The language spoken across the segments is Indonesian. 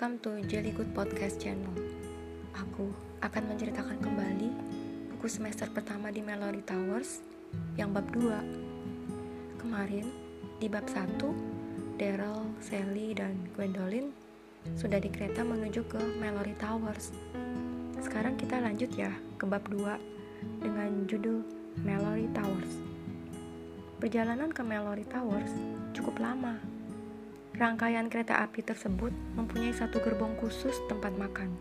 welcome to Jelly Good Podcast Channel. Aku akan menceritakan kembali buku semester pertama di Mallory Towers yang bab 2. Kemarin, di bab 1, Daryl, Sally, dan Gwendolyn sudah di kereta menuju ke Mallory Towers. Sekarang kita lanjut ya ke bab 2 dengan judul Mallory Towers. Perjalanan ke Mallory Towers cukup lama Rangkaian kereta api tersebut mempunyai satu gerbong khusus tempat makan.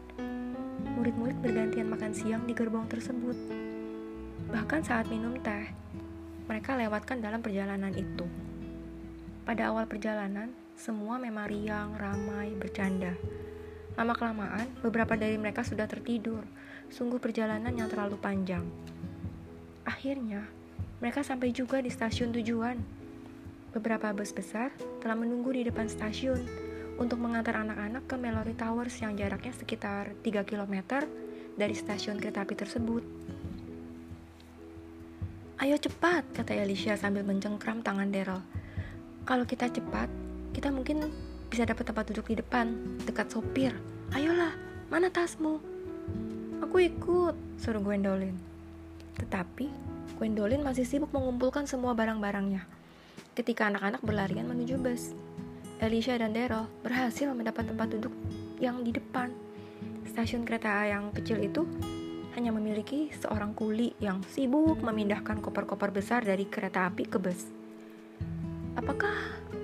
Murid-murid bergantian makan siang di gerbong tersebut. Bahkan saat minum teh, mereka lewatkan dalam perjalanan itu. Pada awal perjalanan, semua memang riang, ramai, bercanda. Lama-kelamaan, beberapa dari mereka sudah tertidur. Sungguh perjalanan yang terlalu panjang. Akhirnya, mereka sampai juga di stasiun tujuan Beberapa bus besar telah menunggu di depan stasiun untuk mengantar anak-anak ke Mallory Towers yang jaraknya sekitar 3 km dari stasiun kereta api tersebut. Ayo cepat, kata Alicia sambil mencengkram tangan Daryl. Kalau kita cepat, kita mungkin bisa dapat tempat duduk di depan, dekat sopir. Ayolah, mana tasmu? Aku ikut, suruh Gwendolyn. Tetapi, Gwendolyn masih sibuk mengumpulkan semua barang-barangnya ketika anak-anak berlarian menuju bus. Alicia dan Daryl berhasil mendapat tempat duduk yang di depan. Stasiun kereta yang kecil itu hanya memiliki seorang kuli yang sibuk memindahkan koper-koper besar dari kereta api ke bus. Apakah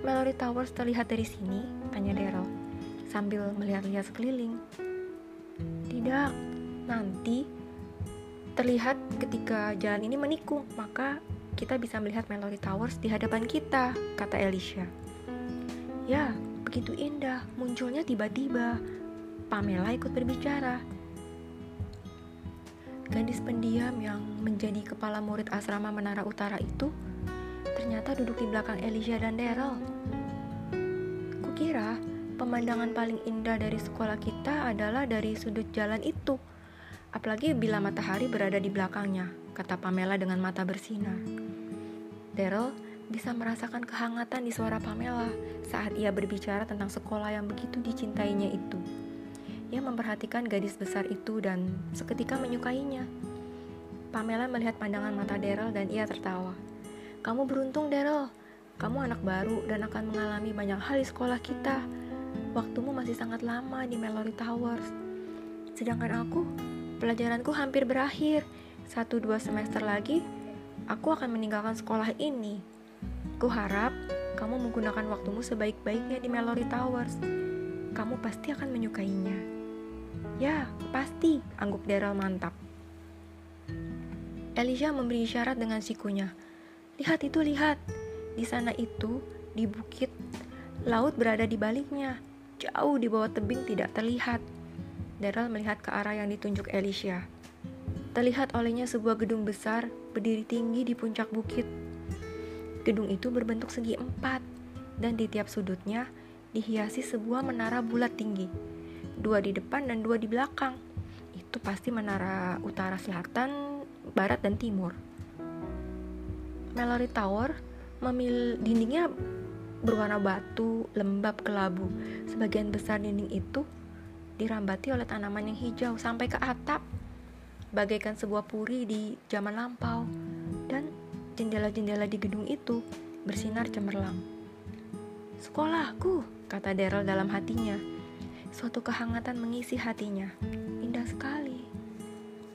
Mallory Towers terlihat dari sini? Tanya Daryl sambil melihat-lihat sekeliling. Tidak, nanti terlihat ketika jalan ini menikung, maka kita bisa melihat Mallory Towers di hadapan kita, kata Alicia. Ya, begitu indah, munculnya tiba-tiba. Pamela ikut berbicara. Gadis pendiam yang menjadi kepala murid asrama Menara Utara itu ternyata duduk di belakang Alicia dan Daryl. Kukira pemandangan paling indah dari sekolah kita adalah dari sudut jalan itu, apalagi bila matahari berada di belakangnya, kata Pamela dengan mata bersinar. Daryl bisa merasakan kehangatan di suara Pamela saat ia berbicara tentang sekolah yang begitu dicintainya itu. Ia memperhatikan gadis besar itu dan seketika menyukainya. Pamela melihat pandangan mata Daryl dan ia tertawa. Kamu beruntung, Daryl. Kamu anak baru dan akan mengalami banyak hal di sekolah kita. Waktumu masih sangat lama di Mallory Towers. Sedangkan aku, pelajaranku hampir berakhir. Satu dua semester lagi, aku akan meninggalkan sekolah ini. Kuharap kamu menggunakan waktumu sebaik-baiknya di Mallory Towers. Kamu pasti akan menyukainya. Ya, pasti, angguk Daryl mantap. Elisha memberi isyarat dengan sikunya. Lihat itu, lihat. Di sana itu, di bukit, laut berada di baliknya. Jauh di bawah tebing tidak terlihat. Daryl melihat ke arah yang ditunjuk Elisha. Terlihat olehnya sebuah gedung besar berdiri tinggi di puncak bukit. Gedung itu berbentuk segi empat, dan di tiap sudutnya dihiasi sebuah menara bulat tinggi. Dua di depan dan dua di belakang. Itu pasti menara utara selatan, barat, dan timur. Mallory Tower memil dindingnya berwarna batu, lembab, kelabu. Sebagian besar dinding itu dirambati oleh tanaman yang hijau sampai ke atap bagaikan sebuah puri di zaman lampau, dan jendela-jendela di gedung itu bersinar cemerlang. Sekolahku, kata Daryl dalam hatinya. Suatu kehangatan mengisi hatinya. Indah sekali.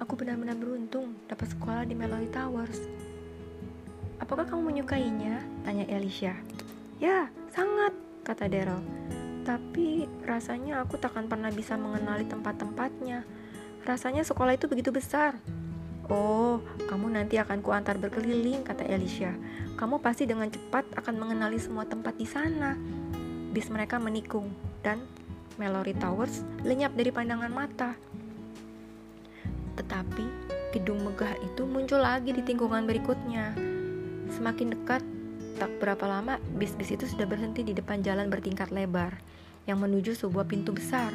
Aku benar-benar beruntung dapat sekolah di Mallory Towers. Apakah kamu menyukainya? Tanya Alicia. Ya, sangat, kata Daryl. Tapi rasanya aku takkan pernah bisa mengenali tempat-tempatnya Rasanya sekolah itu begitu besar. Oh, kamu nanti akan kuantar berkeliling, kata Elisha. Kamu pasti dengan cepat akan mengenali semua tempat di sana. Bis mereka menikung, dan Mallory Towers lenyap dari pandangan mata. Tetapi, gedung megah itu muncul lagi di tingkungan berikutnya. Semakin dekat, tak berapa lama bis-bis itu sudah berhenti di depan jalan bertingkat lebar yang menuju sebuah pintu besar.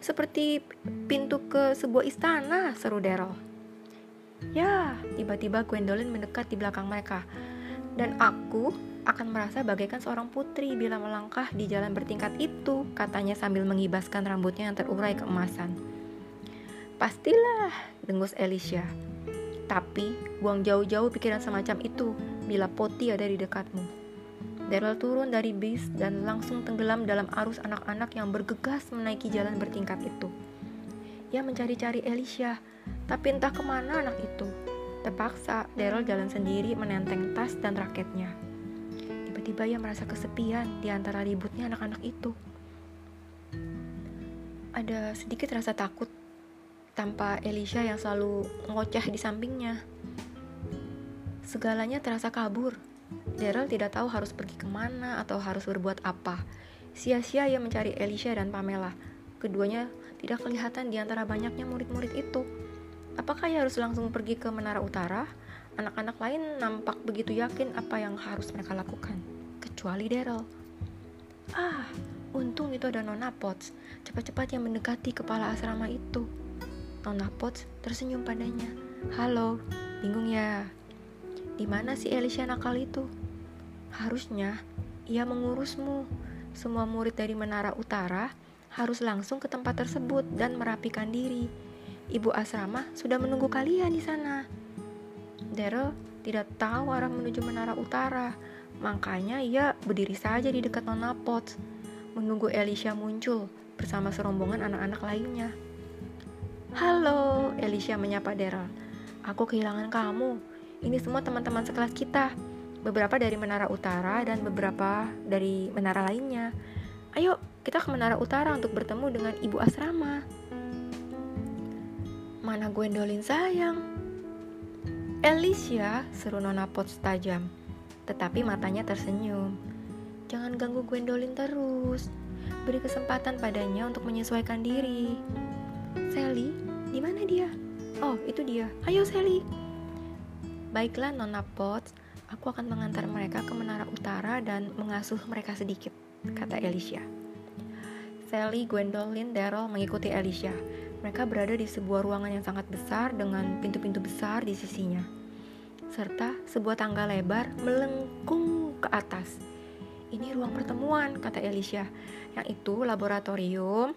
Seperti pintu ke sebuah istana, seru Daryl. Ya, tiba-tiba Gwendolyn mendekat di belakang mereka. Dan aku akan merasa bagaikan seorang putri bila melangkah di jalan bertingkat itu, katanya sambil mengibaskan rambutnya yang terurai keemasan. Pastilah, dengus Alicia. Tapi, buang jauh-jauh pikiran semacam itu bila Poti ada di dekatmu. Daryl turun dari bis dan langsung tenggelam dalam arus anak-anak yang bergegas menaiki jalan bertingkat itu. Ia mencari-cari Alicia, tapi entah ke mana anak itu. Terpaksa, Daryl jalan sendiri menenteng tas dan raketnya. Tiba-tiba ia merasa kesepian di antara ributnya anak-anak itu. Ada sedikit rasa takut tanpa Alicia yang selalu ngoceh di sampingnya. Segalanya terasa kabur Daryl tidak tahu harus pergi ke mana atau harus berbuat apa. Sia-sia ia mencari Alicia dan Pamela. Keduanya tidak kelihatan di antara banyaknya murid-murid itu. Apakah ia harus langsung pergi ke Menara Utara? Anak-anak lain nampak begitu yakin apa yang harus mereka lakukan, kecuali Daryl. Ah, untung itu ada Nona Potts. Cepat-cepat yang mendekati kepala asrama itu. Nona Potts tersenyum padanya. Halo, bingung ya? Di mana si Elisha nakal itu? Harusnya ia mengurusmu. Semua murid dari Menara Utara harus langsung ke tempat tersebut dan merapikan diri. Ibu asrama sudah menunggu kalian di sana. Daryl tidak tahu arah menuju Menara Utara, makanya ia berdiri saja di dekat Nona Potts, menunggu Elisha muncul bersama serombongan anak-anak lainnya. Halo, Elisha menyapa Daryl. Aku kehilangan kamu. Ini semua teman-teman sekelas kita. Beberapa dari Menara Utara dan beberapa dari menara lainnya. Ayo, kita ke Menara Utara untuk bertemu dengan ibu asrama. Mana Gwendolyn sayang? Alicia, seru Nona Potts tajam. Tetapi matanya tersenyum. Jangan ganggu Gwendolyn terus. Beri kesempatan padanya untuk menyesuaikan diri. Sally, di mana dia? Oh, itu dia. Ayo Sally. Baiklah Nona Potts, aku akan mengantar mereka ke Menara Utara dan mengasuh mereka sedikit, kata Alicia. Sally, Gwendolyn, Daryl mengikuti Alicia. Mereka berada di sebuah ruangan yang sangat besar dengan pintu-pintu besar di sisinya. Serta sebuah tangga lebar melengkung ke atas. Ini ruang pertemuan, kata Alicia. Yang itu laboratorium,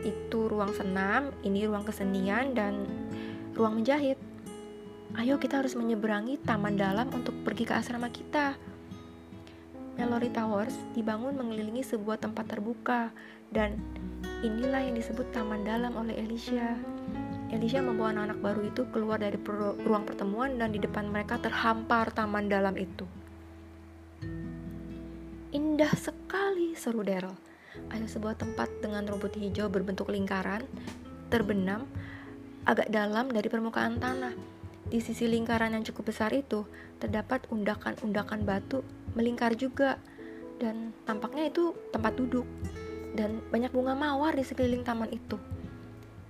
itu ruang senam, ini ruang kesenian, dan ruang menjahit. Ayo kita harus menyeberangi taman dalam untuk pergi ke asrama kita. Mallory Towers dibangun mengelilingi sebuah tempat terbuka dan inilah yang disebut taman dalam oleh Alicia. Alicia membawa anak-anak baru itu keluar dari ruang pertemuan dan di depan mereka terhampar taman dalam itu. Indah sekali, seru Daryl. Ada sebuah tempat dengan rumput hijau berbentuk lingkaran, terbenam agak dalam dari permukaan tanah di sisi lingkaran yang cukup besar itu terdapat undakan-undakan batu melingkar juga dan tampaknya itu tempat duduk dan banyak bunga mawar di sekeliling taman itu.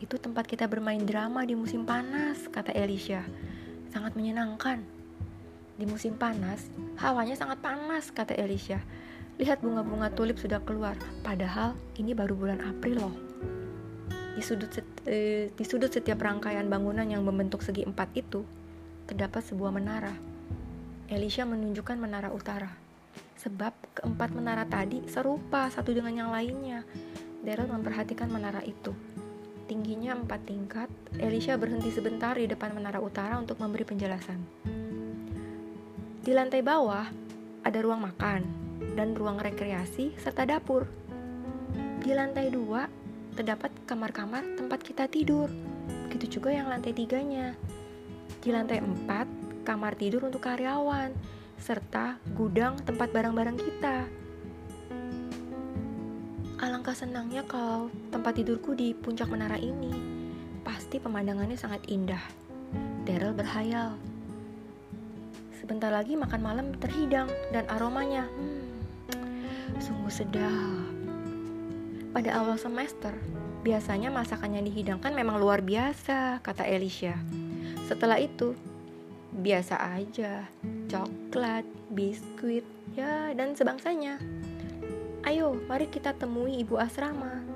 Itu tempat kita bermain drama di musim panas, kata Elisha. Sangat menyenangkan. Di musim panas, hawanya sangat panas, kata Elisha. Lihat bunga-bunga tulip sudah keluar, padahal ini baru bulan April loh. Di sudut, eh, di sudut setiap rangkaian bangunan yang membentuk segi empat itu, terdapat sebuah menara. Elisha menunjukkan menara utara. Sebab keempat menara tadi serupa satu dengan yang lainnya. Daryl memperhatikan menara itu. Tingginya empat tingkat, Elisha berhenti sebentar di depan menara utara untuk memberi penjelasan. Di lantai bawah, ada ruang makan dan ruang rekreasi serta dapur. Di lantai dua, terdapat kamar-kamar tempat kita tidur. Begitu juga yang lantai tiganya. Di lantai 4, kamar tidur untuk karyawan, serta gudang tempat barang-barang kita. Alangkah senangnya kalau tempat tidurku di puncak menara ini. Pasti pemandangannya sangat indah. Daryl berhayal. Sebentar lagi makan malam terhidang dan aromanya, hmm, sungguh sedap. Pada awal semester, biasanya masakan yang dihidangkan memang luar biasa, kata Elisha. Setelah itu, biasa aja, coklat, biskuit, ya dan sebangsanya. Ayo, mari kita temui ibu asrama.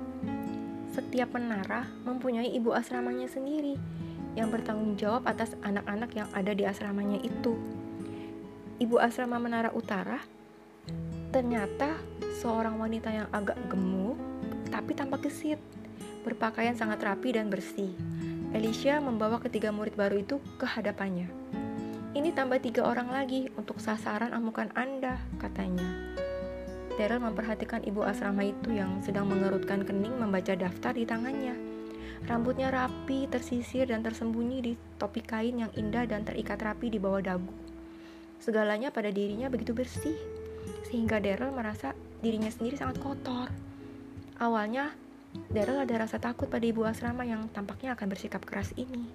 Setiap menara mempunyai ibu asramanya sendiri yang bertanggung jawab atas anak-anak yang ada di asramanya itu. ibu asrama Menara Utara, ternyata seorang wanita yang agak gemuk tapi tampak gesit, berpakaian sangat rapi dan bersih. Alicia membawa ketiga murid baru itu ke hadapannya. Ini tambah tiga orang lagi untuk sasaran amukan Anda, katanya. Daryl memperhatikan ibu asrama itu yang sedang mengerutkan kening membaca daftar di tangannya. Rambutnya rapi, tersisir, dan tersembunyi di topi kain yang indah dan terikat rapi di bawah dagu. Segalanya pada dirinya begitu bersih, sehingga Daryl merasa dirinya sendiri sangat kotor. Awalnya, Daryl ada rasa takut pada ibu asrama yang tampaknya akan bersikap keras ini.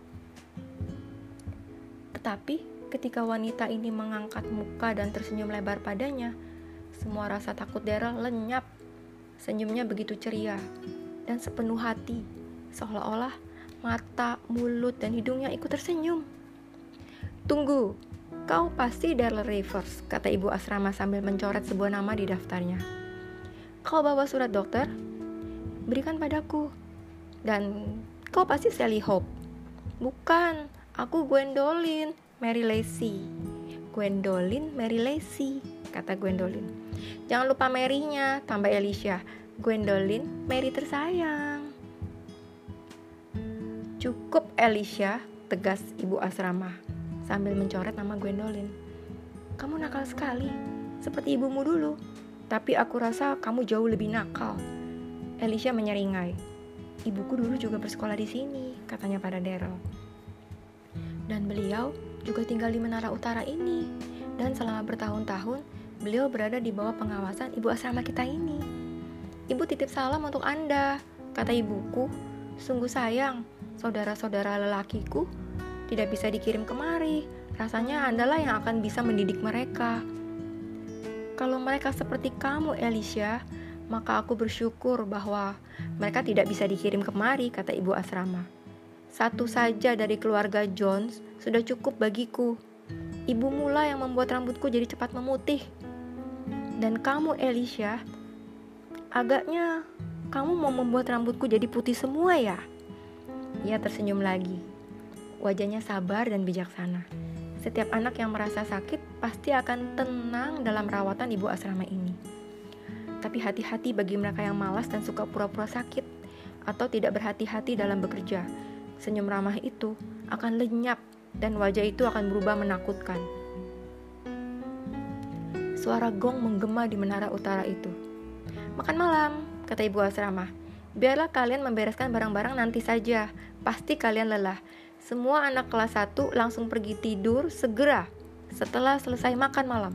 Tetapi, ketika wanita ini mengangkat muka dan tersenyum lebar padanya, semua rasa takut Daryl lenyap. Senyumnya begitu ceria dan sepenuh hati seolah-olah mata, mulut, dan hidungnya ikut tersenyum. Tunggu, kau pasti Darla Rivers, kata ibu asrama sambil mencoret sebuah nama di daftarnya. Kau bawa surat dokter? Berikan padaku. Dan kau pasti Sally Hope. Bukan, aku Gwendolyn, Mary Lacey. Gwendolyn, Mary Lacey, kata Gwendolyn. Jangan lupa Mary-nya, tambah Alicia. Gwendolyn, Mary tersayang. Cukup Alicia, tegas ibu asrama sambil mencoret nama Gwendolyn. Kamu nakal sekali, seperti ibumu dulu. Tapi aku rasa kamu jauh lebih nakal. Alicia menyeringai. Ibuku dulu juga bersekolah di sini, katanya pada Daryl. Dan beliau juga tinggal di Menara Utara ini. Dan selama bertahun-tahun, beliau berada di bawah pengawasan ibu asrama kita ini. Ibu titip salam untuk Anda, kata ibuku. Sungguh sayang, saudara-saudara lelakiku tidak bisa dikirim kemari. Rasanya Andalah yang akan bisa mendidik mereka. Kalau mereka seperti kamu, Alicia, maka aku bersyukur bahwa mereka tidak bisa dikirim kemari, kata ibu asrama. Satu saja dari keluarga Jones sudah cukup bagiku. Ibu mula yang membuat rambutku jadi cepat memutih. Dan kamu, Alicia, agaknya kamu mau membuat rambutku jadi putih semua ya? Ia tersenyum lagi. Wajahnya sabar dan bijaksana. Setiap anak yang merasa sakit pasti akan tenang dalam rawatan ibu asrama ini. Tapi hati-hati bagi mereka yang malas dan suka pura-pura sakit atau tidak berhati-hati dalam bekerja. Senyum ramah itu akan lenyap dan wajah itu akan berubah menakutkan. Suara gong menggema di menara utara itu. Makan malam, kata ibu asrama. Biarlah kalian membereskan barang-barang nanti saja. Pasti kalian lelah. Semua anak kelas 1 langsung pergi tidur segera setelah selesai makan malam.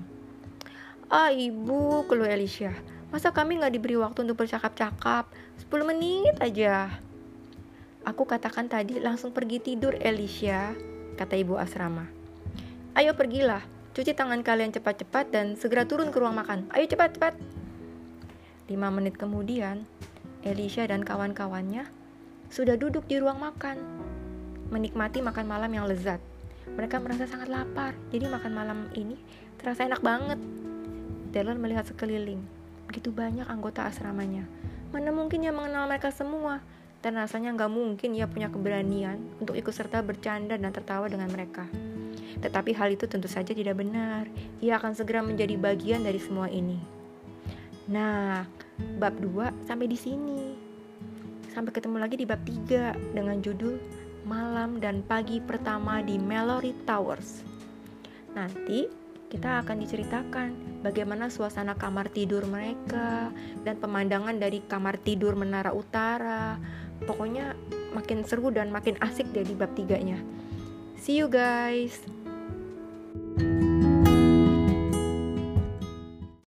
Ah ibu, keluh Alicia. Masa kami nggak diberi waktu untuk bercakap-cakap? 10 menit aja. Aku katakan tadi langsung pergi tidur Alicia, kata ibu asrama. Ayo pergilah, cuci tangan kalian cepat-cepat dan segera turun ke ruang makan. Ayo cepat-cepat. Lima menit kemudian, Alicia dan kawan-kawannya sudah duduk di ruang makan, menikmati makan malam yang lezat. Mereka merasa sangat lapar, jadi makan malam ini terasa enak banget. Dylan melihat sekeliling, begitu banyak anggota asramanya. Mana mungkin ia mengenal mereka semua, dan rasanya nggak mungkin ia punya keberanian untuk ikut serta bercanda dan tertawa dengan mereka. Tetapi hal itu tentu saja tidak benar. Ia akan segera menjadi bagian dari semua ini. Nah, bab 2 sampai di sini. Sampai ketemu lagi di bab 3 dengan judul Malam dan Pagi Pertama di Mallory Towers. Nanti kita akan diceritakan bagaimana suasana kamar tidur mereka dan pemandangan dari kamar tidur Menara Utara. Pokoknya makin seru dan makin asik di bab tiganya. See you guys. thank you